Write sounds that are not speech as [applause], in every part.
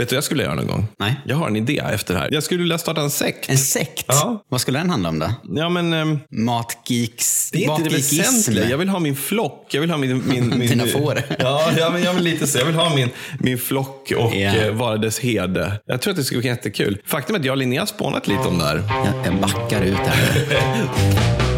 Vet du vad jag skulle göra någon gång? Nej. Jag har en idé efter det här. Jag skulle vilja starta en sekt. En sekt? Ja. Vad skulle den handla om då? Ja, men... ehm, Matgeeks... det är inte det väsentliga. Jag vill ha min flock. Jag vill ha min... min, [laughs] min Dina får. Ja, ja, men jag vill lite så. Jag vill ha min, min flock och eh, vara dess herde. Jag tror att det skulle vara jättekul. Faktum är att jag och Linnea har spånat lite om det här. Jag, jag backar ut här. [laughs]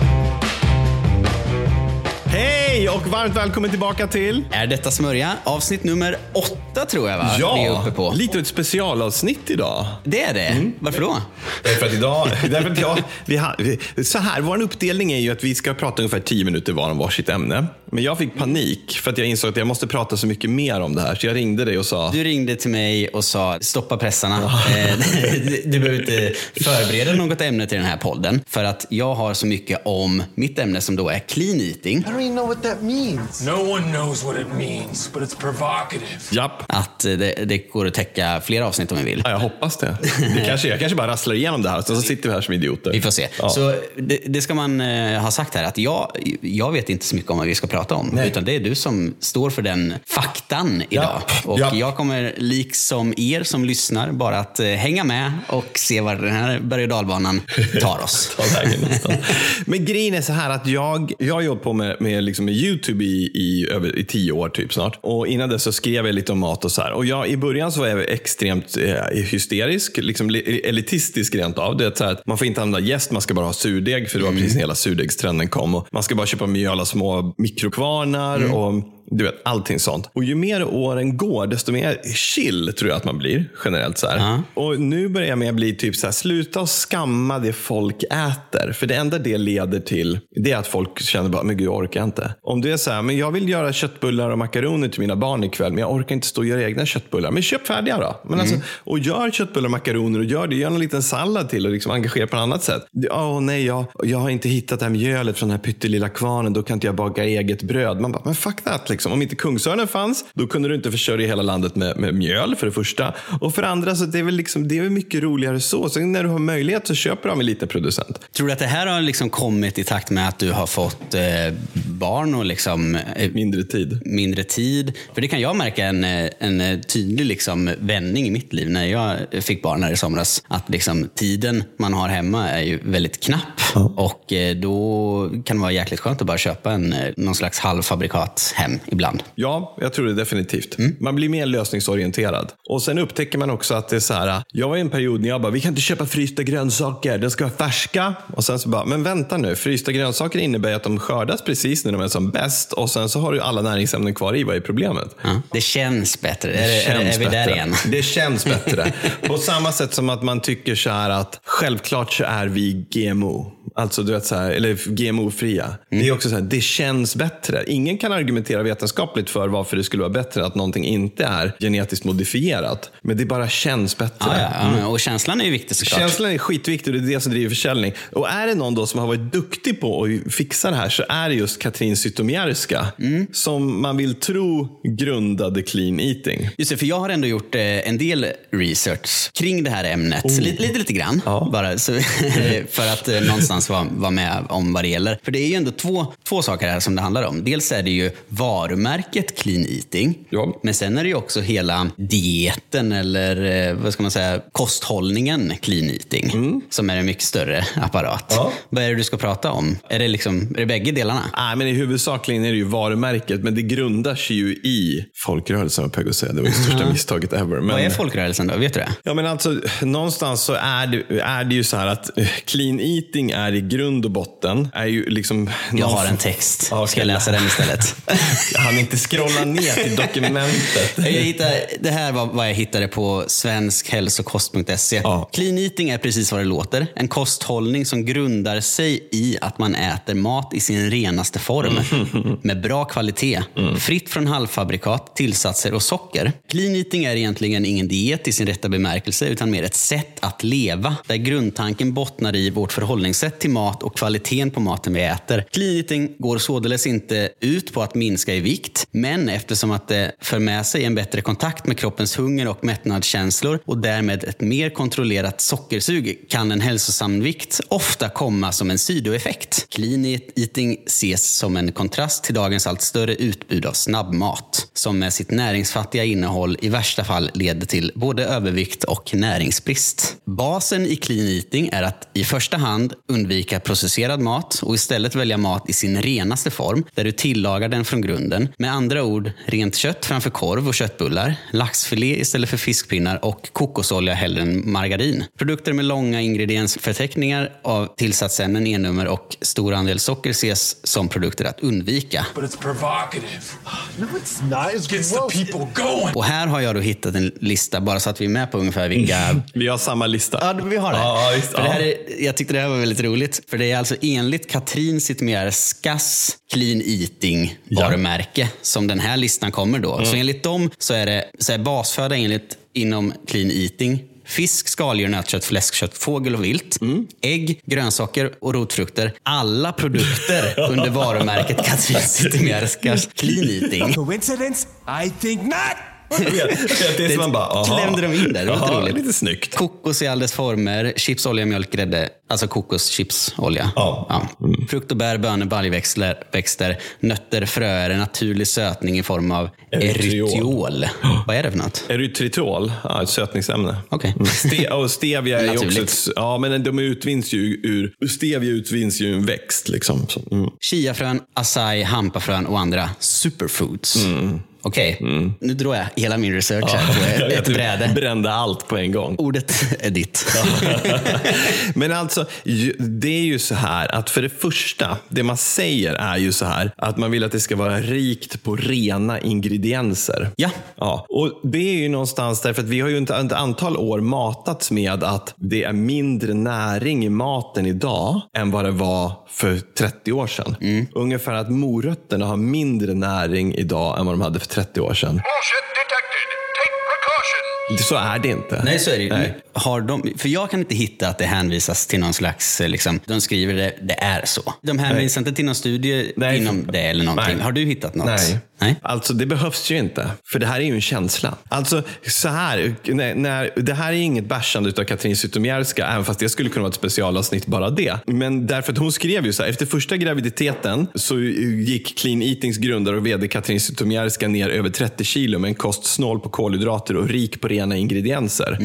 Hej och varmt välkommen tillbaka till... Är detta Smörja? Avsnitt nummer åtta tror jag va? Vi är Ja, uppe på. lite av ett specialavsnitt idag. Det är det? Mm. Varför då? Därför att idag, [laughs] därför att jag, vi har, så här, vår uppdelning är ju att vi ska prata ungefär 10 minuter var om varsitt ämne. Men jag fick panik för att jag insåg att jag måste prata så mycket mer om det här. Så jag ringde dig och sa, Du ringde till mig och sa stoppa pressarna. Eh, [laughs] du, behöver inte förbereda något ämne till den här podden. För att jag har så mycket om mitt ämne som då är clean eating. I don't even know what that means. No one knows what it means, but it's provocative. japp. Att eh, det, det går att täcka flera avsnitt om vi vill. Ja, jag hoppas det. det kanske, jag kanske bara rasslar igenom det här, så, så sitter vi här som idioter. Vi får se. Ja. Så det, det ska man eh, ha sagt här att jag, jag vet inte så mycket om vad vi ska prata om. Nej. Utan det är du som står för den faktan idag. Och Ja. jag kommer liksom er som lyssnar bara att eh, hänga med och se var den här berg och dalbanan tar oss. [laughs] Ta. [laughs] Men grejen är så här att jag, jag har jobbat på med, med, liksom med YouTube i, i, över, i tio år typ snart. Och innan det så skrev jag lite om mat och så här. Och jag, i början så var jag extremt eh, hysterisk, liksom li- elitistisk rent av. Det är så här att man får inte använda jäst, man ska bara ha surdeg. För det var precis när hela surdegstrenden kom. Och man ska bara köpa mjöl av små mikrokvarnar. Och du vet, allting sånt. Och ju mer åren går, desto mer chill tror jag att man blir generellt. så här. Och nu börjar jag med att bli typ så här, sluta och skamma det folk äter. För det enda det leder till, det är att folk känner bara, men gud jag orkar inte. Om du är så här, men jag vill göra köttbullar och makaroner till mina barn ikväll, men jag orkar inte stå och göra egna köttbullar. Men köp färdiga då. Men alltså, och gör köttbullar och makaroner och gör det. Gör en liten sallad till och liksom engagera på ett annat sätt. Åh nej, jag, jag har inte hittat det här mjölet från den här pyttelilla kvarnen, då kan inte jag baka eget bröd. Man bara, men fuck that liksom. Om inte Kungsörnen fanns, då kunde du inte försörja hela landet med, med mjöl för det första. Och för det andra, så det är väl liksom, det är väl mycket roligare så. Sen när du har möjlighet så köper du av en liten producent. Tror du att det här har liksom kommit i takt med att du har fått eh, barn och liksom, eh, Mindre tid. mindre tid? För det kan jag märka en, eh, en eh, tydlig liksom vändning i mitt liv när jag fick barn här i somras. Att liksom tiden man har hemma är ju väldigt knapp. Och eh, då kan det vara jäkligt skönt att bara köpa en, eh, någon slags halvfabrikat hem ibland. Ja, jag tror det definitivt. Mm. Man blir mer lösningsorienterad. Och sen upptäcker man också att det är så här. Jag var i en period när jag bara, vi kan inte köpa frysta grönsaker, de ska vara färska. Och sen så bara, men vänta nu, frysta grönsaker innebär att de skördas precis när de är som bäst. Och sen så har du alla näringsämnen kvar i, vad är problemet? Ja, det känns bättre. är, är, känns är vi där bättre. igen? Det känns bättre. På samma sätt som att man tycker så här att självklart så är vi GMO. Alltså du vet så här, eller GMO-fria. Det är också så här, det känns bättre. Ingen kan argumentera vetenskapligt för varför det skulle vara bättre att någonting inte är genetiskt modifierat. Men det bara känns bättre. Ja, ja, ja. Och känslan är ju viktig såklart. Känslan är skitviktig och det är det som driver försäljning. Och är det någon då som har varit duktig på att fixa det här så är det just Katrin Zytomierska. Som man vill tro grundade clean eating. Just det, för jag har ändå gjort eh, en del research kring det här ämnet. Lite, lite, lite grann. Ja. Bara, så, [laughs] för att eh, någonstans vara vara med om vad det gäller. För det är ju ändå två, två saker här som det handlar om. Dels är det ju varumärket clean eating. Ja. Men sen är det ju också hela dieten eller eh, vad ska man säga, kosthållningen clean eating. Som är en mycket större apparat. Ja. Vad är det du ska prata om? Är det, liksom, är det bägge delarna? Nej, men i huvudsakligen är det ju varumärket, men det grundar sig ju i folkrörelsen, höll jag på att säga. Det var ju största [laughs] misstaget ever. Men, Vad är folkrörelsen då? Vet du det? Ja, men alltså, någonstans så är det, är det ju så här att eh, clean eating är i grund och botten, är ju liksom... Jag har en text. Ska jag läsa den istället? [laughs] Jag hann inte scrolla ner till dokumentet. [laughs] Jag hittade, det här var vad jag hittade på svenskhälsokost.se. Ja. Clean eating är precis vad det låter. En kosthållning som grundar sig i att man äter mat i sin renaste form. [laughs] Med bra kvalitet. Fritt från halvfabrikat, tillsatser och socker. Clean eating är egentligen ingen diet i sin rätta bemärkelse utan mer ett sätt att leva. Där grundtanken bottnar i vårt förhållningssätt till mat och kvaliteten på maten vi äter. Clean eating går således inte ut på att minska i vikt. Men eftersom att det för med sig en bättre kontakt med kroppens hunger och mättnadskänslor och därmed ett mer kontrollerat sockersug kan en hälsosam vikt ofta komma som en sidoeffekt. Clean eating ses som en kontrast till dagens allt större utbud av snabbmat som med sitt näringsfattiga innehåll i värsta fall leder till både övervikt och näringsbrist. Basen i clean eating är att i första hand undvika processerad mat och istället välja mat i sin renaste form där du tillagar den från grunden. Med andra ord, rent kött framför korv och köttbullar, laxfilé istället för fiskpinnar och kokosolja hellre än margarin. Produkter med långa ingrediensförteckningar av tillsatsämnen, E-nummer och stor andel socker ses som produkter att undvika. But it's provocative. No, it's not. It's Gets the people going. Och här har jag då hittat en lista bara så att vi är med på ungefär vilka [laughs] Vi har samma lista. Ja, vi har det. Ja, visst, för det här är, jag tyckte det här var väldigt roligt. För det är alltså enligt Katrin Zytomierskas Clean Eating varumärke som den här listan kommer då. Mm. Så enligt dem så är det så är basföda enligt, inom Clean Eating Fisk, skaldjur, nötkött, fläskkött, fågel och vilt. Mm. Ägg, grönsaker och rotfrukter. Alla produkter [laughs] under varumärket Katrin Zytomierskas Clean Eating. Coincidence? I think not. Det är man bara, aha. klämde de in där. Det var Jaha, roligt. Lite snyggt. Kokos i all dess former, chips, olja, mjölk, grädde. Alltså kokoschipsolja. Ja. Mm. Frukt och bär, bönor, baljväxter, växter, nötter, fröer, naturlig sötning i form av Erytriol. erytriol. [gasps] Vad är det för något? Erytritol, ja, ett sötningsämne. Okej. Mm. Ste [laughs] och stevia är också ett, ja, men de utvinns ju ur, stevia utvinns ju ur en växt. Liksom. Mm. Chiafrön, acai, hampafrön och andra superfoods. Mm. Okej, nu drar jag hela min research här på ett [laughs] Du bräde. brände allt på en gång. Ordet är ditt. [laughs] Men alltså, det är ju så här att för det första, det man säger är ju så här att man vill att det ska vara rikt på rena ingredienser. Ja. ja. Och det är ju någonstans därför att vi har ju inte ett antal år matats med att det är mindre näring i maten idag än vad det var för 30 år sedan. Mm. Ungefär att morötterna har mindre näring idag än vad de hade för 30 år sedan. Så är det inte. Nej, så är det. Nej. Har de, för jag kan inte hitta att det hänvisas till någon slags, eh, liksom, de skriver det, det är så. De hänvisar inte till någon studie Nej. inom det eller någonting. Nej. Har du hittat något? Nej. Nej? Alltså det behövs ju inte. För det här är ju en känsla. Alltså så här, när, när, det här är inget bärsande av Katrin Zytomierska, även fast det skulle kunna vara ett specialavsnitt bara det. Men därför att hon skrev ju så här, efter första graviditeten så gick Clean Eatings grundare och vd Katrin Zytomierska ner över 30 kilo med en kost snål på kolhydrater och rik på rena ingredienser.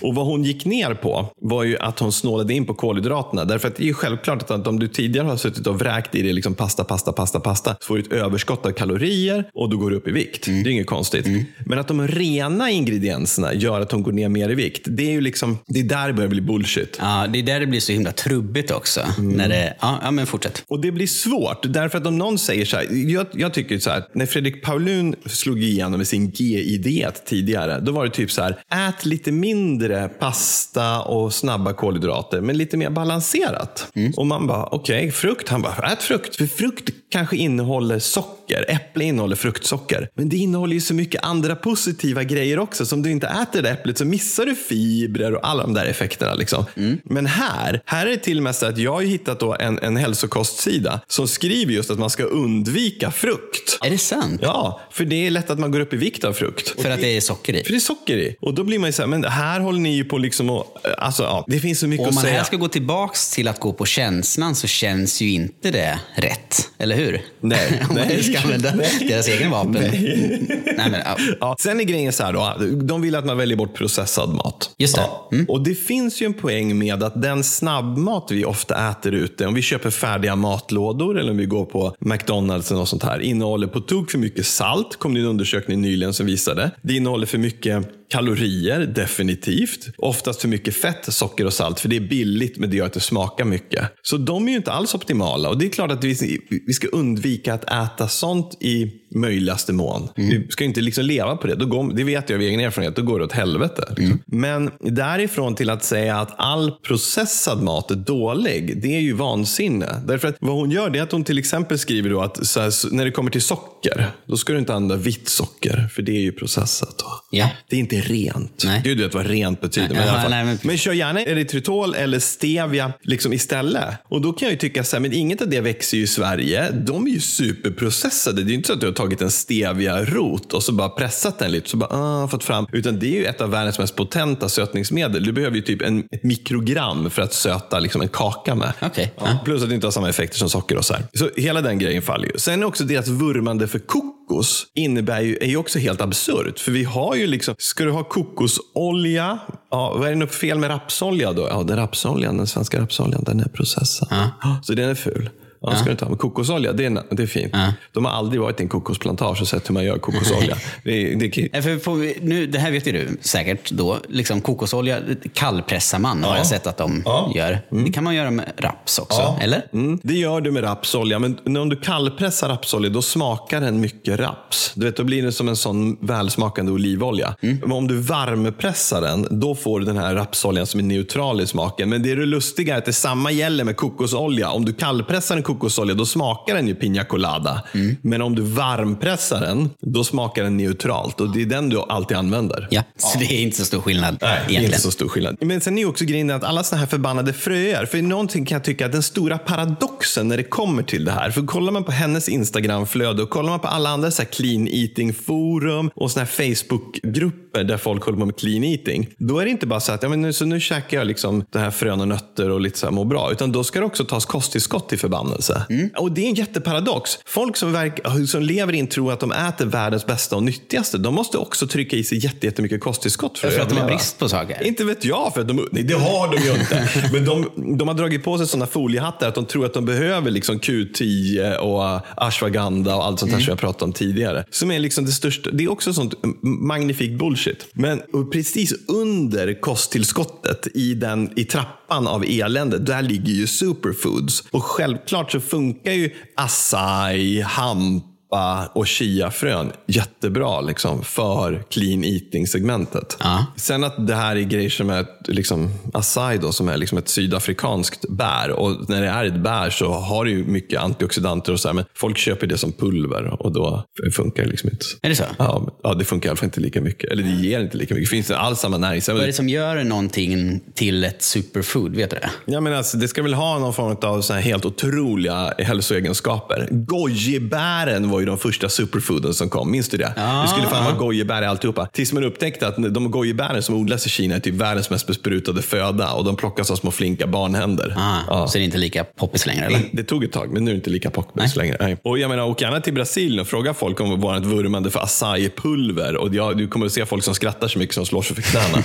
Och vad hon gick ner på var ju att hon snålade in på kolhydraterna. Därför att det är ju självklart att om du tidigare har suttit och vräkt i dig liksom pasta, pasta, pasta, pasta, så får du ett överskott av kalorier och då går du upp i vikt. Det är inget konstigt. Men att de rena ingredienserna gör att hon går ner mer i vikt, det är ju liksom, det är där det börjar bli bullshit. Ja, det är där det blir så himla trubbigt också. När det, ja, ja, men fortsätt. Och det blir svårt, därför att om någon säger så här, jag, jag tycker så här, när Fredrik Paulun slog igenom med sin GI-diet tidigare, då var det typ så här, ät lite mindre pasta och snabba kolhydrater, men lite mer balanserat. Och man bara, okej, frukt, han bara, ät frukt, för frukt kanske innehåller socker, äpple innehåller fruktsocker, men det innehåller ju så mycket andra positiva grejer också, så om du inte äter det äpplet så missar du fibrer och alla de där effekterna. Liksom. Men här, här är det till och med så att jag har hittat då en, en hälsokostsida som skriver just att man ska undvika frukt. Är det sant? Ja, för det är lätt att man går upp i vikt av frukt. För att det är socker i? För det är socker i. Och då blir man ju så här, men här håller ni ju på liksom att, alltså ja, det finns så mycket Och om att man säga. här ska gå tillbaks till att gå på känslan så känns ju inte det rätt. Eller hur? Nej. [laughs] om man Nej. ska använda Nej. deras egen vapen. Nej. men, ja. Ja, sen är grejen så här då, de vill att man väljer bort processad mat. Just det. Ja. Mm. Och det finns ju en poäng med att den snabbmat vi ofta äter ute, om vi köper färdiga matlådor eller om vi går på McDonalds eller något sånt här, innehåller på tok för mycket salt, kom det en undersökning nyligen som visade. Det innehåller för mycket kalorier, definitivt. Oftast för mycket fett, socker och salt, för det är billigt men det gör att det smakar mycket. Så de är ju inte alls optimala och det är klart att vi, vi ska undvika att äta sånt i möjligaste mån. Vi ska ju inte liksom leva på det. Då går, det vet jag av egen erfarenhet, då går det åt helvete. liksom. Men därifrån till att säga att all processad mat är dålig, det är ju vansinne. Därför att vad hon gör det är att hon till exempel skriver då att här, när det kommer till socker, då ska du inte använda vitt socker, för det är ju processat. Då. Ja. Det är inte rent. Nej. Gud vet vad rent betyder. Nej, men, i alla fall. nej, men... men- kör gärna erytritol eller stevia liksom istället. Och då kan jag ju tycka så här, men inget av det växer ju i Sverige. De är ju superprocessade. Det är inte så att du har tagit en stevia-rot och så bara pressat den lite så bara ah, fått fram. Utan det är ju ett av världens mest potenta sötningsmedel. Du behöver ju typ en ett mikrogram för att söta liksom en kaka med. Okej, Ja. ja. Plus att det inte har samma effekter som socker och så här. Så hela den grejen faller ju. Sen är också deras vurmande för kokos innebär ju, är ju också helt absurt. För vi har ju liksom, ska du ha kokosolja? Ja, vad är det för fel med rapsolja då? Ja, den rapsoljan, den svenska rapsoljan, den är processad. Så den är ful. Ja, ska du inte ha. Men kokosolja, det är, det är fint. De har aldrig varit i en kokosplantage och sett hur man gör kokosolja. det, det, För vi, nu, det här vet ju du säkert då. Liksom kokosolja kallpressar man har jag sett att de Ja. gör. Det kan man göra med raps också, eller? Mm, det gör du med rapsolja, men om du kallpressar rapsolja då smakar den mycket raps. Du vet, då blir det som en sån välsmakande olivolja. Men om du varmpressar den, då får du den här rapsoljan som är neutral i smaken. Men det är det lustiga är att detsamma gäller med kokosolja. Om du kallpressar en kokosolja, då smakar den ju piña colada. Men om du varmpressar den, då smakar den neutralt. Och det är den du alltid använder. Ja, så det är inte så stor skillnad Nej, egentligen. inte så stor skillnad. Men sen är ju också grejen att alla såna här förbannade fröer, för någonting kan jag tycka att den stora paradoxen när det kommer till det här, för kollar man på hennes Instagramflöde och kollar man på alla andra så clean eating forum och såna här Facebookgrupper där folk håller på med clean eating, då är det inte bara så att ja, men nu, så nu käkar jag liksom det här frön och nötter och lite så här mår bra, utan då ska det också tas kosttillskott till förbannelse. Och det är en jätteparadox. Folk som, verk, som lever i en tro att de äter världens bästa och nyttigaste, de måste också trycka i sig jätte- jättemycket kosttillskott för, För att de har brist på saker. Inte vet jag, för att de, nej, det har de ju inte. [laughs] Men de, de har dragit på sig sådana foliehattar att de tror att de behöver liksom Q10 och ashwagandha och allt sånt här som jag pratade om tidigare. Som är liksom det största. Det är också sånt magnifik bullshit. Men precis under kosttillskottet i, den, i trappan av elände, där ligger ju superfoods. Och självklart så funkar ju acai, hamp, soppa och chiafrön jättebra liksom, för clean eating-segmentet. Ja. Sen att det här är grejer som är liksom, acai då, som är liksom ett sydafrikanskt bär. Och när det är ett bär så har det ju mycket antioxidanter och så här, men folk köper det som pulver och då funkar det liksom inte. Är det så? Ja, ja, det funkar i alla fall inte lika mycket. Eller det ger inte lika mycket. Det finns inte alls samma Vad är näringsämnen. det som gör någonting till ett superfood? Vet du det? Ja, men alltså, det ska väl ha någon form av så här helt otroliga hälsoegenskaper. Gojibären var ju de första superfooden som kom. Minns du det? Ja, det skulle fan ja. vara gojibär i alltihopa. Tills man upptäckte att de gojibären som odlas i Kina är typ världens mest besprutade föda och de plockas av små flinka barnhänder. Ah, Ja. Så det är inte lika poppis längre? Eller? Det tog ett tag, men nu är det inte lika poppis längre. Nej. Och jag menar, åk gärna till Brasilien och fråga folk om vårt vurmande för acai-pulver. Och ja, du kommer att se folk som skrattar så mycket som slår sig för knäna.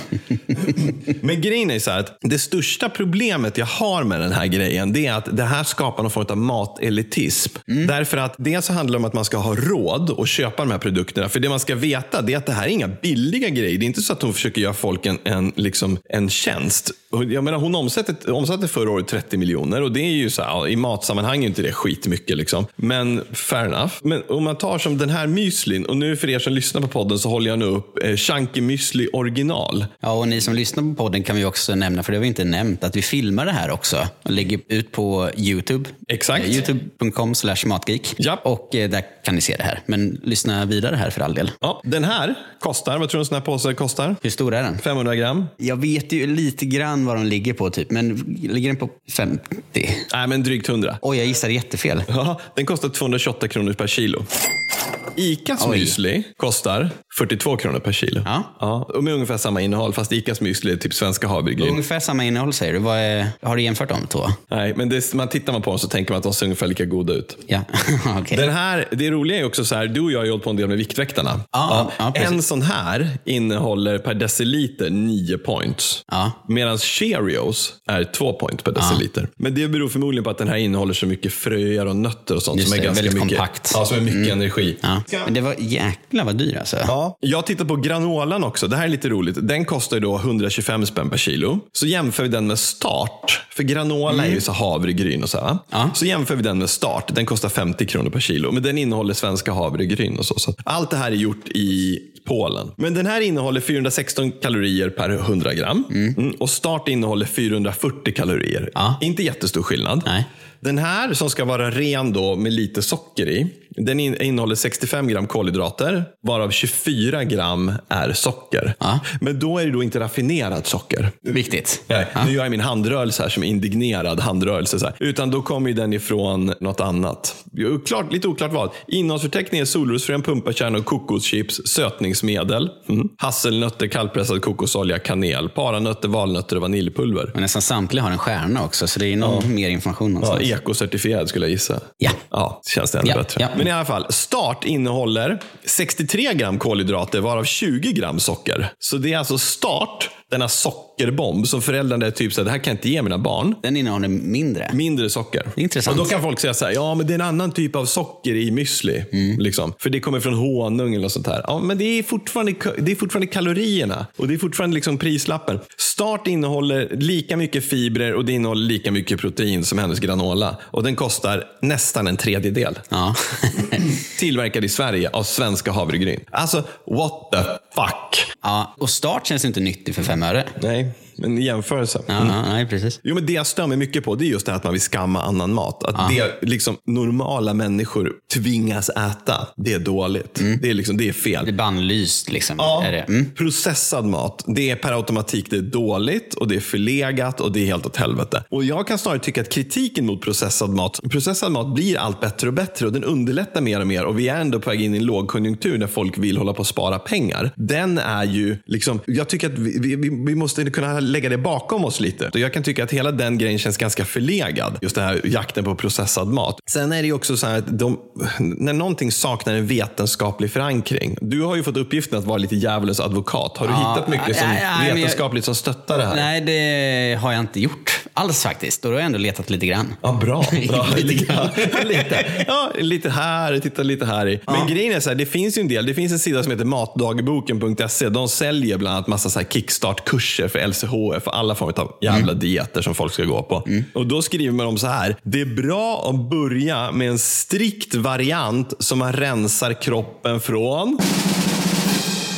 [laughs] men grejen är så här att det största problemet jag har med den här grejen, det är att det här skapar någon form av matelitism. Därför att dels så handlar det om att man ska ha råd att köpa de här produkterna. För det man ska veta, det är att det här är inga billiga grejer. Det är inte så att hon försöker göra folk en, en, liksom, en tjänst. Jag menar, hon omsatte, omsatte förra året 30 miljoner och det är ju så här, i matsammanhang är inte det skitmycket. Liksom. Men fair enough. Men om man tar som den här müslin, och nu för er som lyssnar på podden så håller jag nu upp eh, Chunky Müsli original. Ja, och ni som lyssnar på podden kan vi också nämna, för det har vi inte nämnt, att vi filmar det här också och lägger ut på YouTube. Exakt. Eh, Youtube.com slash matgeek. Ja. Och eh, där kan ni se det här. Men lyssna vidare här för all del. Ja, den här kostar, vad tror du en sån här påse kostar? Hur stor är den? 500 gram? Jag vet ju lite grann vad de ligger på, typ. men ligger den på 50? Nej, men drygt 100. Oj, jag gissar jättefel. Ja, den kostar 228 kronor per kilo. Icas Oj. müsli kostar 42 kronor per kilo. Ja. Ja, och med ungefär samma innehåll, fast Icas müsli är typ svenska havregryn. Ungefär samma innehåll säger du. Vad är, har du jämfört de två? Nej, men det, man tittar man på dem så tänker man att de ser ungefär lika goda ut. Ja, [laughs] okej. Den här, det roliga är också så här, du och jag har ju hållit på en del med Viktväktarna. Ja, precis. en sån här innehåller per deciliter 9 points. Ja. Medan Cheerios är 2 points per deciliter. Men det beror förmodligen på att den här innehåller så mycket fröer och nötter och sånt Just som är det, ganska mycket, kompakt. Mm. Ja, som är mycket energi. Ja. Men det var jäkla vad dyr alltså. Ja, jag tittar på granolan också. Det här är lite roligt. Den kostar då 125 spänn per kilo. Så jämför vi den med Start För granola är ju så havregryn och så. här? Ja. Så jämför vi den med Start. Den kostar 50 kronor per kilo. Men den innehåller svenska havregryn och så. så allt det här är gjort i Polen. Men den här innehåller 416 kalorier per 100 gram. Mm. Och Start innehåller 440 kalorier. Ja. Inte jättestor skillnad. Nej. Den här som ska vara ren då med lite socker i. Den in- innehåller 65 gram kolhydrater, varav 24 gram är socker. Ja. Men då är det då inte raffinerat socker. Viktigt. Nej, Nu gör jag min handrörelse här som indignerad handrörelse. Så här. Utan då kommer den ifrån något annat. Klart, lite oklart vad. Innehållsförteckningen är solrosfrön, pumpakärnor, kokoschips, sötningsmedel, mm. hasselnötter, kallpressad kokosolja, kanel, paranötter, valnötter och vaniljpulver. Men nästan samtliga har en stjärna också, så det är nog mer information Ja, någonstans. Ekocertifierad skulle jag gissa. Ja. Ja, känns det ännu Ja, bättre. ja. Men i alla fall, Start innehåller 63 gram kolhydrater, varav 20 gram socker. Så det är alltså Start, denna sockerbomb, som föräldrarna är typ så här, det här kan jag inte ge mina barn. Den innehåller mindre. Mindre socker. Intressant. Och då kan folk säga så här, ja men det är en annan typ av socker i müsli. Mm. Liksom. För det kommer från honung eller något sånt här. Ja, men det är fortfarande, det är fortfarande kalorierna. Och det är fortfarande liksom prislappen. Start innehåller lika mycket fibrer och det innehåller lika mycket protein som hennes granola. Och den kostar nästan en tredjedel. Ja. [laughs] Tillverkad i Sverige av svenska havregryn. Alltså, what the fuck? ja. Och start känns inte nyttig för fem öre. Nej, men i jämförelse. Ja, ja, nej, precis. Jo, men det jag stör mig mycket på det är just det här att man vill skamma annan mat. Att det liksom normala människor tvingas äta, det är dåligt. Det, är liksom, det är fel. Det är bannlyst liksom. Ja, Är det. Mm. Processad mat, det är per automatik det är dåligt och det är förlegat och det är helt åt helvete. Och jag kan snarare tycka att kritiken mot processad mat, processad mat blir allt bättre och bättre och den underlättar mer och mer och vi är ändå på väg in i en lågkonjunktur där folk vill hålla på att spara pengar. Den är ju, liksom, jag tycker att vi, vi, vi måste kunna lägga det bakom oss lite. Och jag kan tycka att hela den grejen känns ganska förlegad. Just den här jakten på processad mat. Sen är det ju också så här att de, när någonting saknar en vetenskaplig förankring. Du har ju fått uppgiften att vara lite djävulens advokat. Har du Ja, hittat mycket ja, som ja, men jag- vetenskapligt som stöttar det här? Nej, det har jag inte gjort alls faktiskt. Då har jag ändå letat lite grann. Ja, bra. [laughs] bra. Lite grann. lite. Ja, lite här, titta lite här i. Men grejen är så här, det finns ju en del. Det finns en sida som heter matdagboken.se. De säljer bland annat massa så här kickstart-kurser för LCHF och alla former av jävla dieter som folk ska gå på. Och då skriver man om så här. Det är bra att börja med en strikt variant som man rensar kroppen från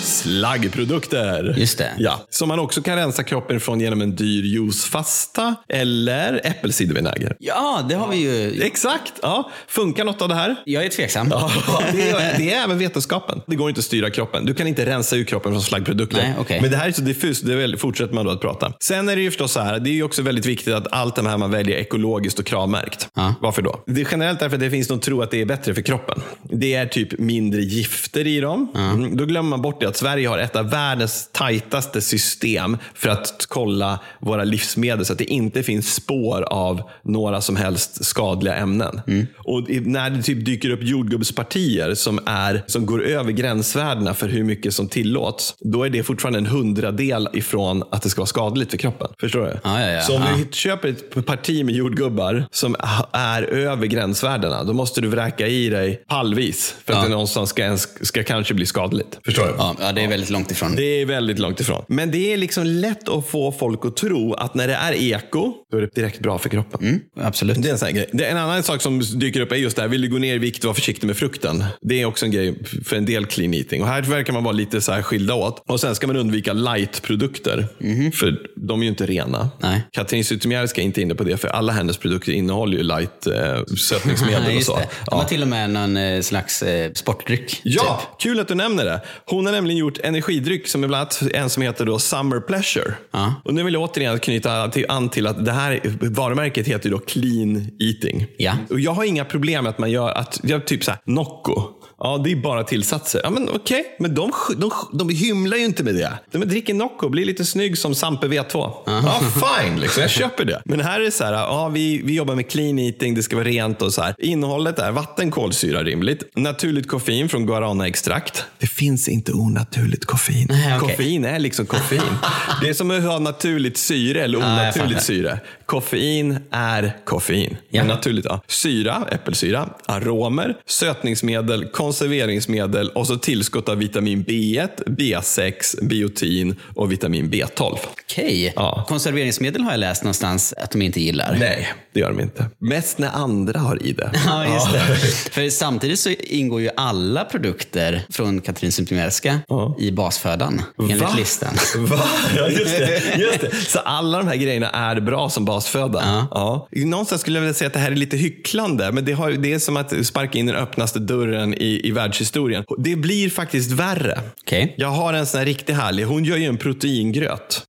slaggprodukter. Just det. Ja, som man också kan rensa kroppen ifrån genom en dyr juicefasta eller äppelcidervinäger. Ja, det har vi ju. Exakt. Ja. Funkar något av det här? Jag är tveksam. Ja, det, är, det är även vetenskapen. Det går inte att styra kroppen. Du kan inte rensa ur kroppen från slaggprodukter. Nej, okej. Men det här är så diffust, det är väl, fortsätter man då att prata. Sen är det ju förstås så här, det är ju också väldigt viktigt att allt det här man väljer är ekologiskt och kravmärkt. Ja. Varför då? Det är generellt därför att det finns någon tro att det är bättre för kroppen. Det är typ mindre gifter i dem. Mm. Då glömmer man bort det att Sverige har ett av världens tajtaste system för att kolla våra livsmedel så att det inte finns spår av några som helst skadliga ämnen. Och i- när det typ dyker upp jordgubbspartier som, är, som går över gränsvärdena för hur mycket som tillåts, då är det fortfarande en hundradel ifrån att det ska vara skadligt för kroppen. Förstår du? Ja, ja, ja. Så om Ja. du köper ett parti med jordgubbar som är över gränsvärdena, då måste du vräka i dig pallvis för att Ja. det någonstans ska, ens, ska kanske bli skadligt. Förstår du? Ja, ja, det är väldigt långt ifrån. Det är väldigt långt ifrån. Men det är liksom lätt att få folk att tro att när det är eko, då är det direkt bra för kroppen. Absolut. Det är en sån här grej. Det är en annan sak som dyker upp är just det här, vill du gå ner i vikt, var försiktig med frukten. Det är också en grej för en del clean eating. Och här verkar man vara lite så här skilda åt. Och sen ska man undvika light-produkter. För de är ju inte rena. Nej. Katrin Zytomierska är inte inne på det, för alla hennes produkter innehåller ju light eh, sötningsmedel [laughs] Ja, och så. det. De har till och med någon eh, slags eh, sportdryck. Ja, kul att du nämner det. Hon har nämligen gjort energidryck som är bland annat en som heter då Summer Pleasure. Ja. Och nu vill jag återigen knyta till, an till att det här varumärket heter då Clean Eating. Ja. Och jag har inga problem med att man gör att, jag typ så här, Nocco. Ja, det är bara tillsatser. Ja, men okej, men de, de, de hymlar ju inte med det. De dricker Nocco, blir lite snygg som Sampe V2. Ja, fine, liksom. jag köper det. Men här är det så här, ja, vi, vi jobbar med clean eating, det ska vara rent och så här. Innehållet är vatten, kolsyra rimligt. Naturligt koffein från guarana-extrakt. Det finns inte onaturligt koffein. Nej, okej. Koffein är liksom koffein. [laughs] det är som att ha naturligt syre eller onaturligt syre. Koffein är koffein. Ja. Naturligt, ja. Syra, äppelsyra, aromer, sötningsmedel, konserveringsmedel och så tillskott av vitamin B1, B6, biotin och vitamin B12. Okej. Ja. Konserveringsmedel har jag läst någonstans att de inte gillar. Nej, det gör de inte. Mest när andra har i det. [laughs] Ja, just det. För samtidigt så ingår ju alla produkter från Katrin Zytomierska i basfödan, enligt Va? listan. [laughs] Va? Ja, just det, just det. Så alla de här grejerna är bra som basföda? Ja. Någonstans skulle jag vilja säga att det här är lite hycklande, men det, har, det är som att sparka in den öppnaste dörren i, i världshistorien. Det blir faktiskt värre. Okej. Jag har en sån här riktigt härlig, hon gör ju en proteingröt.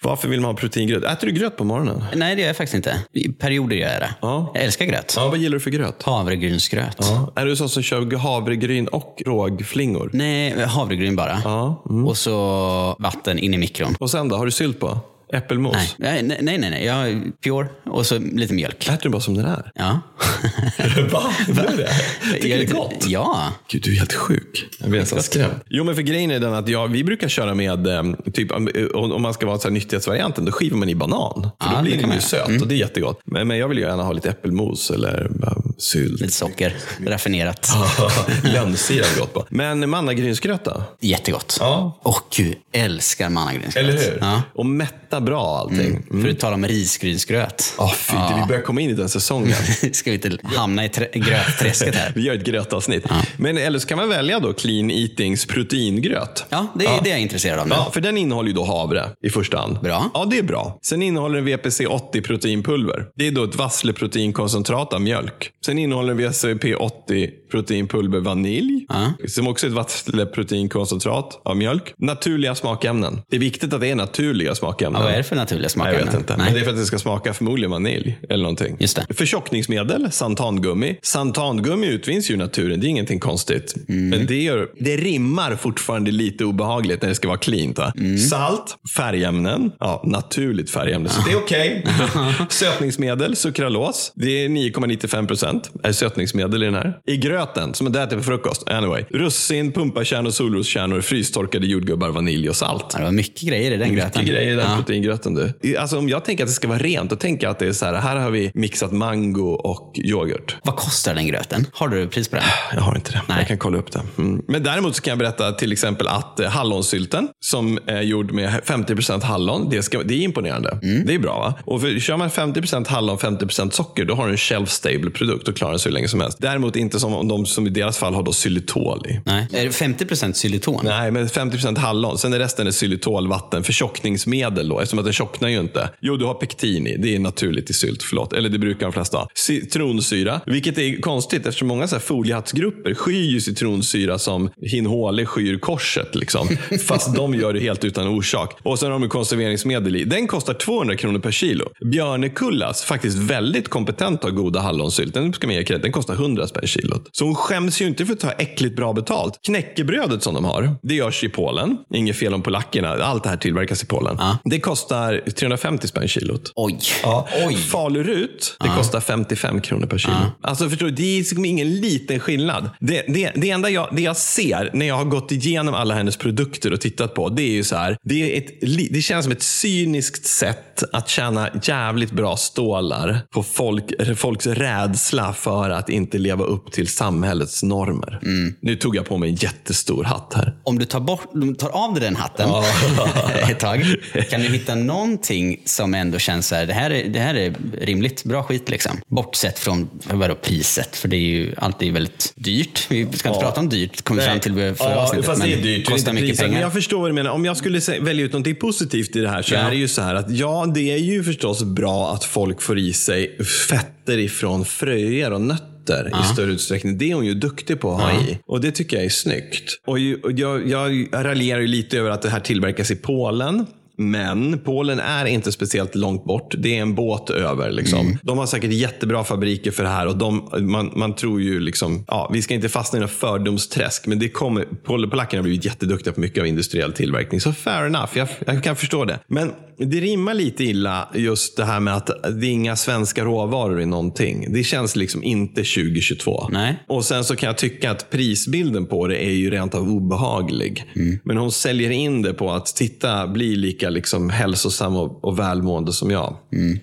Varför vill man ha proteingröt? Äter du gröt på morgonen? Nej, det gör jag faktiskt inte. I perioder gör jag det. Ja. Jag älskar gröt. Ja, vad gillar du för gröt? Havregrynsgröt. Ja. Är du sån som kör havregryn och rågflingor? Nej, havregryn bara. Ja. Mm. Och så vatten in i mikron. Och sen då, har du sylt på? Äppelmos? Nej, nej, nej. nej, nej. Jag har pure och så lite mjölk. Äter du bara som den är? Ja. [laughs] Va? Gör du det? Tycker Jag du det är gott? Ja. Gud, du är helt sjuk. Jag blir nästan skrämd. Jo, men för grejen är den att ja, vi brukar köra med, eh, typ, om man ska vara så här nyttighetsvarianten, då skivar man i banan. För Ja, då blir den ju göra. Mm. söt och det är jättegott. Men, men jag vill ju gärna ha lite äppelmos eller bara sylt. Lite socker. Raffinerat. [laughs] Lönnsirap är gott på. Men mannagrynsgröt då? Jättegott. Ja. Åh gud, älskar mannagrynsgröt. Eller hur? Ja. Och mätta bra allting. Mm. För att tala om risgrynsgröt. Ja, fy, vi börjar komma in i den säsongen. [laughs] Ska vi inte hamna i trä- grötträsket här? [laughs] Vi gör ett grötavsnitt. Men eller så kan man välja då Clean Eatings proteingröt. Ja, det är det jag är intresserad av nu. Ja, för den innehåller ju då havre i första hand. Bra. Ja, det är bra. Sen innehåller den VPC 80 proteinpulver. Det är då ett vassleproteinkoncentrat av mjölk. Sen innehåller den VCP 80 proteinpulver vanilj. Som också är ett vassleproteinkoncentrat av mjölk. Naturliga smakämnen. Det är viktigt att det är naturliga smakämnen. Vad är det för naturliga Jag smakämnen? vet inte. Nej. Men det är för att det ska smaka förmodligen vanilj eller någonting. Just det. Förtjockningsmedel, santangummi. Santangummi utvinns ju i naturen, det är ingenting konstigt. Mm. Men det, gör, det rimmar fortfarande lite obehagligt när det ska vara cleant. Va? Mm. Salt, färgämnen, ja, naturligt färgämne, så det är okej. [laughs] Sötningsmedel, sukralos, det är 9,95 procent. är sötningsmedel i den här. I gröten, som är äter på frukost, anyway. Russin, pumpakärnor, solroskärnor, frystorkade jordgubbar, vanilj och salt. Ja, det var mycket grejer i den gröten. Mycket grejer i den Ja. Proteingröten du. Alltså om jag tänker att det ska vara rent, då tänker jag att det är så här, här har vi mixat mango och yoghurt. Vad kostar den gröten? Har du pris på den? Jag har inte det. Nej. Jag kan kolla upp det. Mm. Men däremot så kan jag berätta till exempel att eh, hallonsylten som är gjord med 50% hallon, det, ska, det är imponerande. Mm. Det är bra va? Och för, kör man 50% hallon, 50% socker, då har du en shelf stable produkt och klarar den sig hur länge som helst. Däremot inte som om de som i deras fall har då xylitol i. Nej. Är det 50% xyliton? Nej, men 50% hallon. Sen är resten är xylitol, vatten, förtjockningsmedel då, eftersom att det tjocknar ju inte. Jo, du har pektin i. Det är naturligt i sylt, förlåt. Eller det brukar de flesta ha. Citronsyra, vilket är konstigt eftersom många så här foliehattsgrupper skyr ju citronsyra som Hinhåle skyr korset. Liksom. [laughs] Fast de gör det helt utan orsak. Och sen har de konserveringsmedel i. Den kostar 200 kronor per kilo. Björnekullas, faktiskt väldigt kompetent och goda hallonsylt. Den ska man ge. Den kostar 100 spänn kilot. Så hon skäms ju inte för att ta äckligt bra betalt. Knäckebrödet som de har, det görs i Polen. Inget fel om polackerna. Allt det här tillverkas i Polen. Det kostar 350 spänn kilot. Oj. Ja. Oj. Falurut, det kostar 55 kronor per kilo. Alltså förstår du, det är liksom ingen liten skillnad. Det, det, det enda jag, det jag ser när jag har gått igenom alla hennes produkter och tittat på, det är ju så här. Det, är ett, det känns som ett cyniskt sätt att tjäna jävligt bra stålar på folk, folks rädsla för att inte leva upp till samhällets normer. Nu tog jag på mig en jättestor hatt här. Om du tar, bort, tar av dig den hatten [laughs] ett tag, kan du hitta någonting som ändå känns så här, det här är, det här är rimligt, bra skit liksom. Bortsett från vadå, priset, för det är ju alltid väldigt dyrt. Vi ska inte prata om dyrt, kom vi fram till förra ja, avsnittet. Fast det är men dyrt. Kostar det inte mycket priset. Men pengar. jag förstår vad du menar. Om jag skulle välja ut något positivt i det här så Ja. är det ju så här att ja, det är ju förstås bra att folk får i sig fetter ifrån fröer och nötter i större utsträckning. Det är hon ju duktig på att ha i. Och det tycker jag är snyggt. Och och jag, jag raljerar ju lite över att det här tillverkas i Polen. Men Polen är inte speciellt långt bort. Det är en båt över. Liksom. De har säkert jättebra fabriker för det här. Och de, man, man tror ju liksom, ja, vi ska inte fastna i något fördomsträsk. Men det kommer, pol, polackerna har blivit jätteduktiga på mycket av industriell tillverkning. Så fair enough, jag, jag kan förstå det. Men det rimmar lite illa just det här med att det är inga svenska råvaror i någonting. Det känns liksom inte 2022. Nej. Och sen så kan jag tycka att prisbilden på det är ju rent av obehaglig. Mm. Men hon säljer in det på att titta, bli lika lika liksom hälsosam och, och välmående som jag.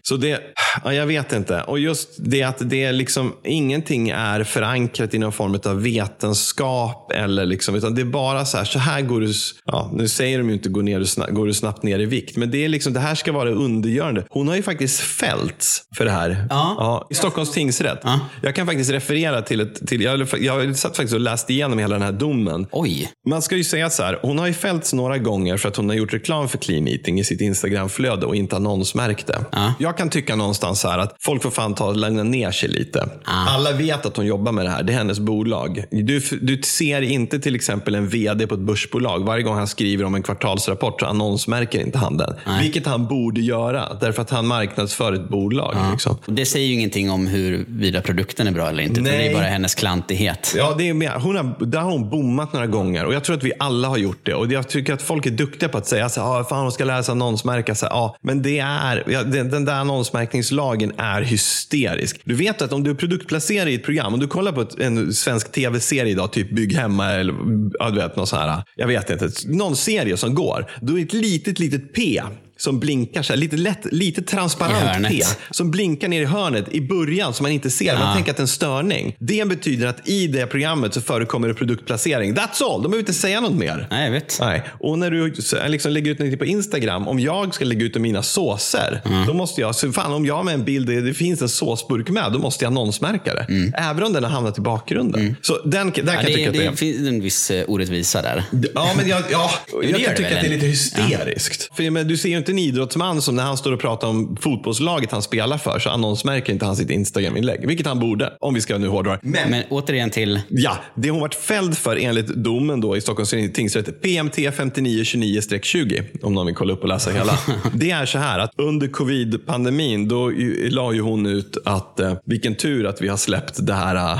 Så det, ja, jag vet inte. Och just det att det liksom, ingenting är förankrat i någon form av vetenskap. Eller liksom, utan det är bara så här, så här går du, ja, nu säger de ju inte går, ner, snabbt, går du snabbt ner i vikt. Men det, är liksom, det här ska vara undergörande. Hon har ju faktiskt fällts för det här. Ja. I Stockholms tingsrätt. Ja. Jag kan faktiskt referera till, ett, till jag, jag satt faktiskt och läste igenom hela den här domen. Oj. Man ska ju säga så här, hon har ju fällts några gånger för att hon har gjort reklam för clean eating i sitt Instagramflöde och inte annonsmärkt det. Ja. Jag kan tycka någonstans här att folk får fan ta och lugna ner sig lite. Alla vet att hon jobbar med det här, det är hennes bolag. Du, du ser inte till exempel en vd på ett börsbolag, varje gång han skriver om en kvartalsrapport så annonsmärker inte han den. Vilket han borde göra, därför att han marknadsför ett bolag. Liksom. Och det säger ju ingenting om huruvida produkten är bra eller inte. utan Det Nej. är bara hennes klantighet. Ja, det är mer. Hon har, där har hon bommat några gånger och jag tror att vi alla har gjort det. Och jag tycker att folk är duktiga på att säga så här, ah, fan ska läsa annonsmärka. Så här, ja, men det är, ja, den, den där annonsmärkningslagen är hysterisk. Du vet att om du produktplacerar i ett program, om du kollar på ett, en svensk tv-serie idag, typ Bygg hemma eller ja, du vet, någon sån här, jag vet inte, någon serie som går, då är det ett litet, litet P som blinkar så här, lite, lätt, lite transparent. P som blinkar ner i hörnet i början som man inte ser. Man tänker att det är en störning. Det betyder att i det programmet så förekommer det produktplacering. That's all. De behöver inte säga något mer. Nej, jag vet. Nej. Och när du liksom lägger ut något på Instagram, om jag ska lägga ut mina såser, då måste jag, så fan om jag har med en bild det finns en såsburk med, då måste jag annonsmärka det. Även om den har hamnat i bakgrunden. Så den, där kan Ja, jag det, tycka det, att det är... finns en viss eh, orättvisa där. Ja, men jag, ja, jag kan tycka att det är lite hysteriskt. För, men, du ser ju inte en idrottsman som när han står och pratar om fotbollslaget han spelar för, så annonsmärker inte han sitt Instagram-inlägg. Vilket han borde, om vi ska nu hårdra. Men, Men återigen till... ja, det hon varit fälld för enligt domen då i Stockholms tingsrätt, PMT 5929-20, om någon vill kolla upp och läsa hela. [laughs] det är så här att under covid-pandemin, då la ju hon ut att eh, vilken tur att vi har släppt det här eh,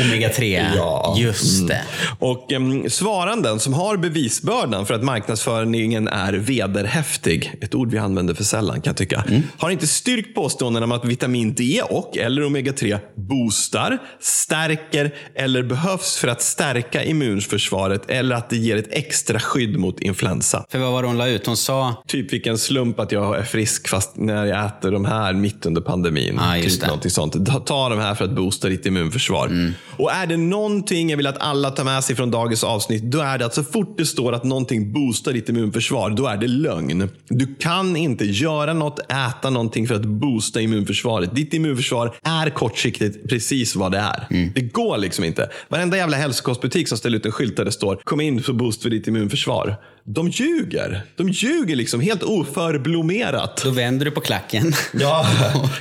[laughs] Omega 3. Ja. Mm. Just det. Och em, svaranden som har bevisbördan för att marknadsföringen är vederhäftig, ett ord vi använder för sällan kan jag tycka, har inte styrkt påståendena om att vitamin D och eller omega-3 boostar, stärker eller behövs för att stärka immunförsvaret eller att det ger ett extra skydd mot influensa. För vad var det hon la ut? Hon sa... Typ vilken slump att jag är frisk fast när jag äter de här mitt under pandemin. Just typ det. någonting sånt. Ta, ta de här för att boosta ditt immunförsvar. Mm. Och är det någonting jag vill att alla tar med sig från dagens avsnitt, då är det att så fort det står att någonting boostar ditt immunförsvar, då är det lögn. Du kan inte göra något, äta någonting för att boosta immunförsvaret. Ditt immunförsvar är kortsiktigt precis vad det är. Mm. Det går liksom inte. Varenda jävla hälsokostbutik som ställer ut en skylt där det står kom in för boost för ditt immunförsvar. De ljuger. De ljuger liksom helt oförblommerat. Då vänder du på klacken. Ja,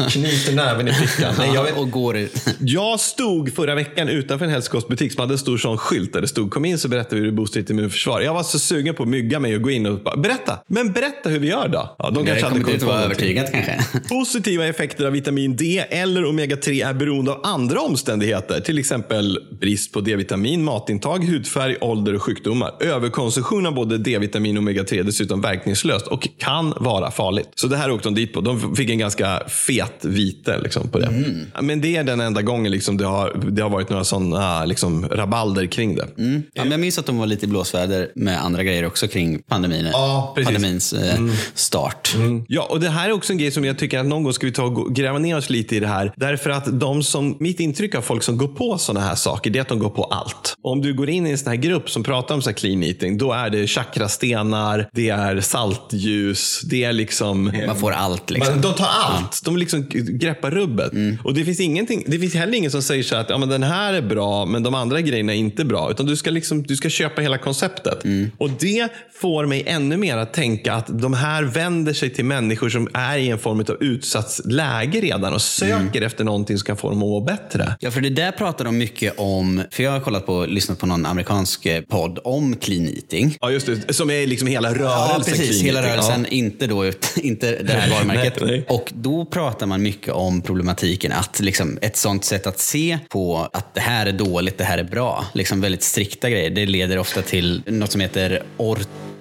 knyter näven i fickan. Nej, jag, vet, och går ut. jag stod förra veckan utanför en hälsokostbutik som hade en stor sån skylt där det stod kom in så berättar vi hur du boostar ditt immunförsvar. Jag var så sugen på att mygga mig och gå in och bara, berätta. Men berätta hur vi gör då. Ja, de Det kanske hade kommit på vara övertygat kanske. Positiva effekter av vitamin D eller omega-3 är beroende av andra omständigheter. Till exempel brist på D-vitamin, matintag, hudfärg, ålder och sjukdomar. Överkonsumtion av både D-vitamin och omega-3 är dessutom verkningslöst och kan vara farligt. Så det här åkte de dit på. De fick en ganska fet vite liksom, på det. Men det är den enda gången liksom, det, har, det har varit några sådana liksom, rabalder kring det. Ja, men jag minns att de var lite i blåsväder med andra grejer också kring pandemin. Ja, pandemins eh, start. Ja, och det här är också en grej som jag tycker att någon gång ska vi ta och gräva ner oss lite i det här. Därför att de som, mitt intryck av folk som går på sådana här saker, det är att de går på allt. Och om du går in i en sån här grupp som pratar om så här clean eating, då är det chakrastenar, det är saltljus, det är liksom... Man får allt liksom. Men de tar allt. De liksom greppar rubbet. Och det finns, ingenting, det finns heller ingen som säger så att ja, men den här är bra, men de andra grejerna är inte bra. Utan du ska, liksom, du ska köpa hela konceptet. Och det får mig ännu mer att tänka att de här vänder sig till människor som är i en form av utsatt läge redan och söker efter någonting som kan få dem att må bättre. Ja, för det där pratar de mycket om. För jag har kollat på, lyssnat på någon amerikansk eh, podd om clean eating. Ja, just det. Som är liksom hela rörelsen. Ja, precis. clean Hela rörelsen, inte, då, [laughs] inte det här varumärket. Nej, nej. Och då pratar man mycket om problematiken att liksom, ett sånt sätt att se på att det här är dåligt, det här är bra. Liksom väldigt strikta grejer. Det leder ofta till något som heter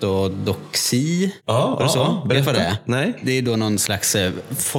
ortodoxi. Ja, så? ja, Vet du vad det är? Nej. Det är då någon slags, eh,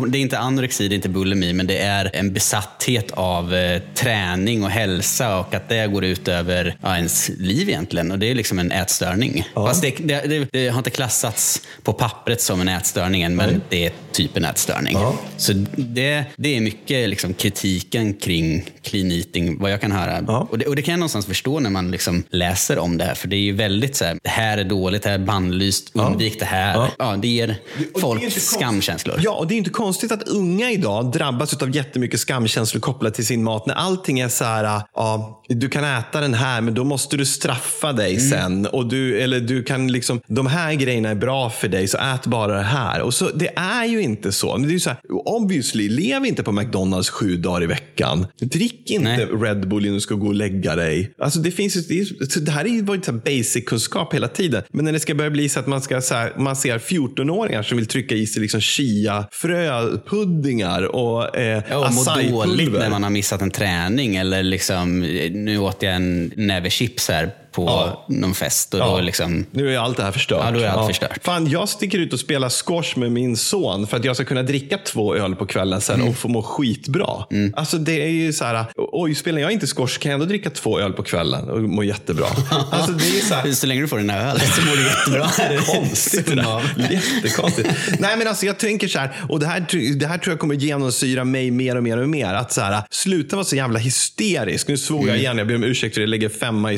det är inte anorexi, det är inte bulimi, men det är en besatthet av eh, träning och hälsa och att det går ut över ja, ens liv egentligen. Och det är liksom en ätstörning. Fast det, det, det, det har inte klassats på pappret som en ätstörning än, men det är typ en ätstörning. Så det, det är mycket liksom kritiken kring clean eating, vad jag kan höra. Och, det, och det kan jag någonstans förstå när man liksom läser om det här, för det är ju väldigt så här, det här är dåligt, här är bannlyst, undvik det här. Ja. Ja. det ger folk det skamkänslor. Ja, och det är inte konstigt att unga idag drabbas av jättemycket skamkänslor kopplat till sin mat. När allting är så här, ja, du kan äta den här, men då måste du straffa dig Mm. sen. Och du, eller du kan liksom, de här grejerna är bra för dig, så ät bara det här. Och så, det är ju inte så. Men det är så här, obviously, lev inte på McDonalds sju dagar i veckan. Drick inte Nej. Red Bull innan du ska gå och lägga dig. Alltså det, finns, det, det här är ju basic-kunskap hela tiden. Men när det ska börja bli så att man, ska, så här, man ser 14-åringar som vill trycka i sig liksom chia, fröpuddingar och eh, Ja, acai-pulver. dåligt när man har missat en träning eller liksom, eh, nu åt jag en näve chips här på Ja. någon fest och Ja. då liksom, Nu är allt det här förstört. Ja, då är allt förstört. Fan, jag sticker ut och spelar squash med min son för att jag ska kunna dricka två öl på kvällen sen Mm. och få må skitbra. Alltså det är ju så här, oj, spelar jag inte squash kan jag ändå dricka två öl på kvällen och må jättebra. [laughs] alltså det är så här, så länge du får den här ölen så mår du jättebra. [laughs] konstigt det där. Jättekonstigt. Nej men alltså jag tänker så här, och det här, det här tror jag kommer genomsyra mig mer och mer och mer. Att så här, sluta vara så jävla hysterisk. Nu svor jag igen, jag ber om ursäkt för det, jag lägger femma i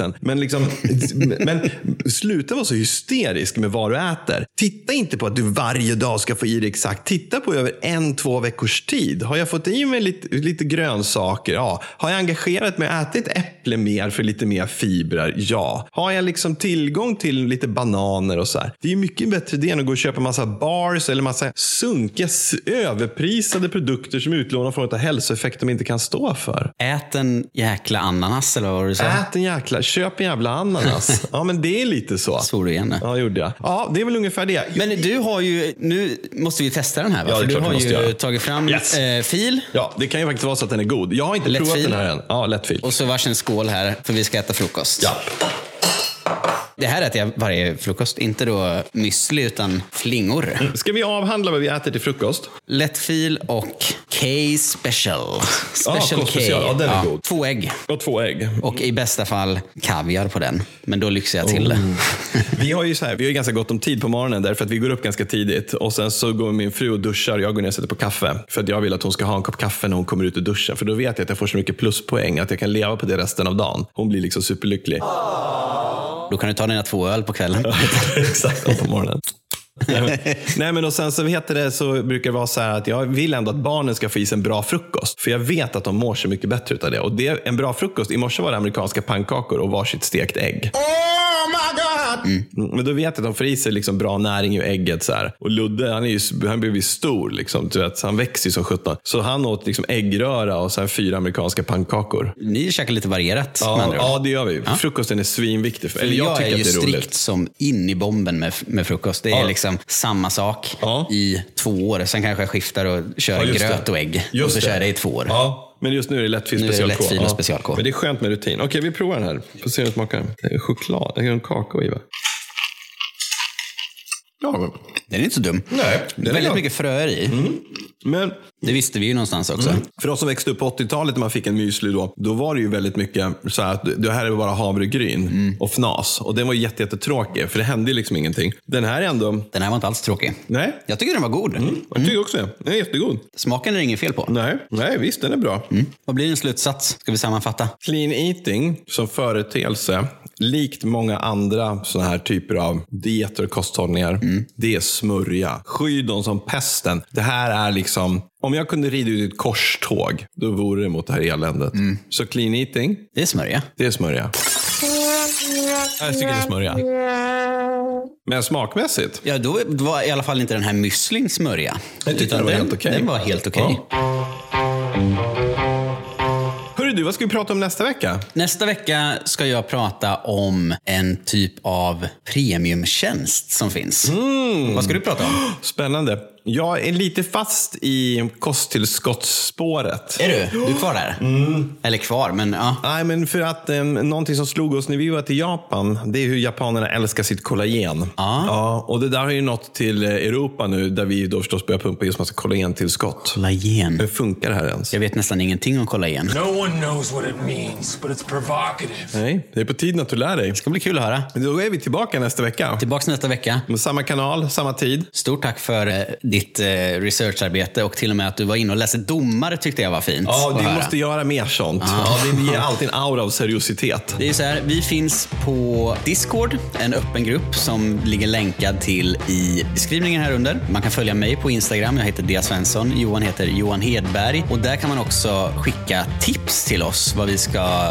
svärgrisen. Men, liksom, [laughs] men sluta vara så hysterisk med vad du äter. Titta inte på att du varje dag ska få i dig exakt. Titta på över en, två veckors tid. Har jag fått i mig lite, lite grönsaker? Ja. Har jag engagerat mig och ätit äpple mer för lite mer fibrer? Ja. Har jag liksom tillgång till lite bananer och så här? Det är mycket bättre det än att gå och köpa massa bars eller massa sunkiga, överprisade produkter som utlånar från ett hälsoeffekt de inte kan stå för. Ät en jäkla ananas eller vad du sa? Ät en jäkla, köp en jävla ananas. [laughs] ja, men det är lite så. Svor du igen? Ja, gjorde jag. Ja, det är väl ungefär det. Men du har ju, nu måste vi testa den här va? Ja, det är För du klart vi har måste ju göra. tagit fram Yes. eh, fil Ja, det kan ju faktiskt vara så att den är god. Jag har inte Lätt provat fil. den här än. Ja, lättfil. och så varsin skål här för vi ska äta frukost. Ja. Det här äter jag varje frukost. Inte då müsli utan flingor. Ska vi avhandla vad vi äter till frukost? Lättfil och K-special. Special K. K-special. Ja, den är god. Två ägg. Och två ägg. Och i bästa fall kaviar på den. Men då lyxar jag till det. Vi har ju så här, vi har ganska gott om tid på morgonen därför att vi går upp ganska tidigt och sen så går min fru och duschar och jag går ner och sätter på kaffe. För att jag vill att hon ska ha en kopp kaffe när hon kommer ut ur duschen. För då vet jag att jag får så mycket pluspoäng att jag kan leva på det resten av dagen. Hon blir liksom superlycklig. Då kan du ta dina två öl på kvällen. [laughs] Exakt, och på morgonen. [laughs] Nej men, och sen så heter det så brukar det vara så här att jag vill ändå att barnen ska få i sig en bra frukost. För jag vet att de mår så mycket bättre utav det. Och det, en bra frukost, i morse var det amerikanska pannkakor och varsitt stekt ägg. Mm, Men då vet jag att de får i sig liksom bra näring i ägget. Så här. Och Ludde, han, är ju, han blev ju stor. Liksom, du vet, han växer ju som sjutton. Så han åt liksom äggröra och sen fyra amerikanska pannkakor. Ni käkar lite varierat med Ja, ord. ja, det gör vi. Frukosten är svinviktig. För, eller jag, jag, tycker är ju att det är strikt roligt. som in i bomben med, med frukost. Det är Ja. liksom samma sak Ja. i två år. Sen kanske jag skiftar och kör Ja, gröt det. och ägg. Just och så det. kör jag det i två år. Men just nu är det Nu är det special K. lättfil och Ja. special K. Men det är skönt med rutin. Okej, vi provar den här. Får se hur den smakar. Det är choklad. Det är en kakao i va? Ja, Den är inte så dum. Nej, den är Väldigt bra. mycket fröer i. men Det visste vi ju någonstans också. för oss som växte upp på 80-talet när man fick en müsli då, då var det ju väldigt mycket så här att det här är bara havregryn Mm. och fnas. Och den var jätte, jättetråkig, för det hände ju liksom ingenting. Den här är ändå, Den här var inte alls tråkig. nej, Jag tycker den var god. jag tycker också det. Den är jättegod. Smaken är det inget fel på. Nej, nej visst den är bra. Vad blir din slutsats? Ska vi sammanfatta? Clean eating som företeelse, likt många andra sådana här typer av dieter och kosthållningar, det är smörja. Sky dem som pesten. Det här är liksom, om jag kunde rida ut ett korståg, då vore det mot det här eländet. Så clean eating, Det är smörja. det är smörja. Jag tycker det är smörja. Men smakmässigt, Ja, då var i alla fall inte den här müslin smörja. Jag tyckte den var helt okej. Den var helt okej. Hörru du, vad ska vi prata om nästa vecka? Nästa vecka ska jag prata om en typ av premiumtjänst som finns. Mm. Vad ska du prata om? [gasps] Spännande. Jag är lite fast i kosttillskottsspåret. Är du? Du är kvar där? Eller kvar, men ja. Nej, men för att um, någonting som slog oss när vi var till Japan, det är hur japanerna älskar sitt kollagen. Ja, och det där har ju nått till eh, Europa nu, där vi då förstås börjar pumpa just massa kollagentillskott. Kollagen. Hur funkar det här ens? Jag vet nästan ingenting om kollagen. No one knows what it means, but it's provocative. Nej, det är på tiden att du lär dig. Det ska bli kul att höra. Då är vi tillbaka nästa vecka. Tillbaks nästa vecka. Med samma kanal, samma tid. Stort tack för eh, ditt eh, researcharbete och till och med att du var inne och läste domar tyckte jag var fint. Ja, höra. måste göra mer sånt. Ja, vi ger alltid en aura av seriositet. Det är så här, vi finns på Discord, en öppen grupp som ligger länkad till i beskrivningen här under. Man kan följa mig på Instagram, jag heter Dia Svensson. Johan heter Johan Hedberg. Och där kan man också skicka tips till oss vad vi ska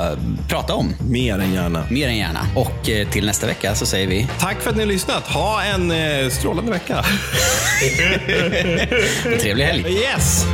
prata om. Mer än gärna. Mer än gärna. Och eh, till nästa vecka så säger vi Tack för att ni har lyssnat. Ha en eh, strålande vecka. [laughs] trevlig helg. Yes!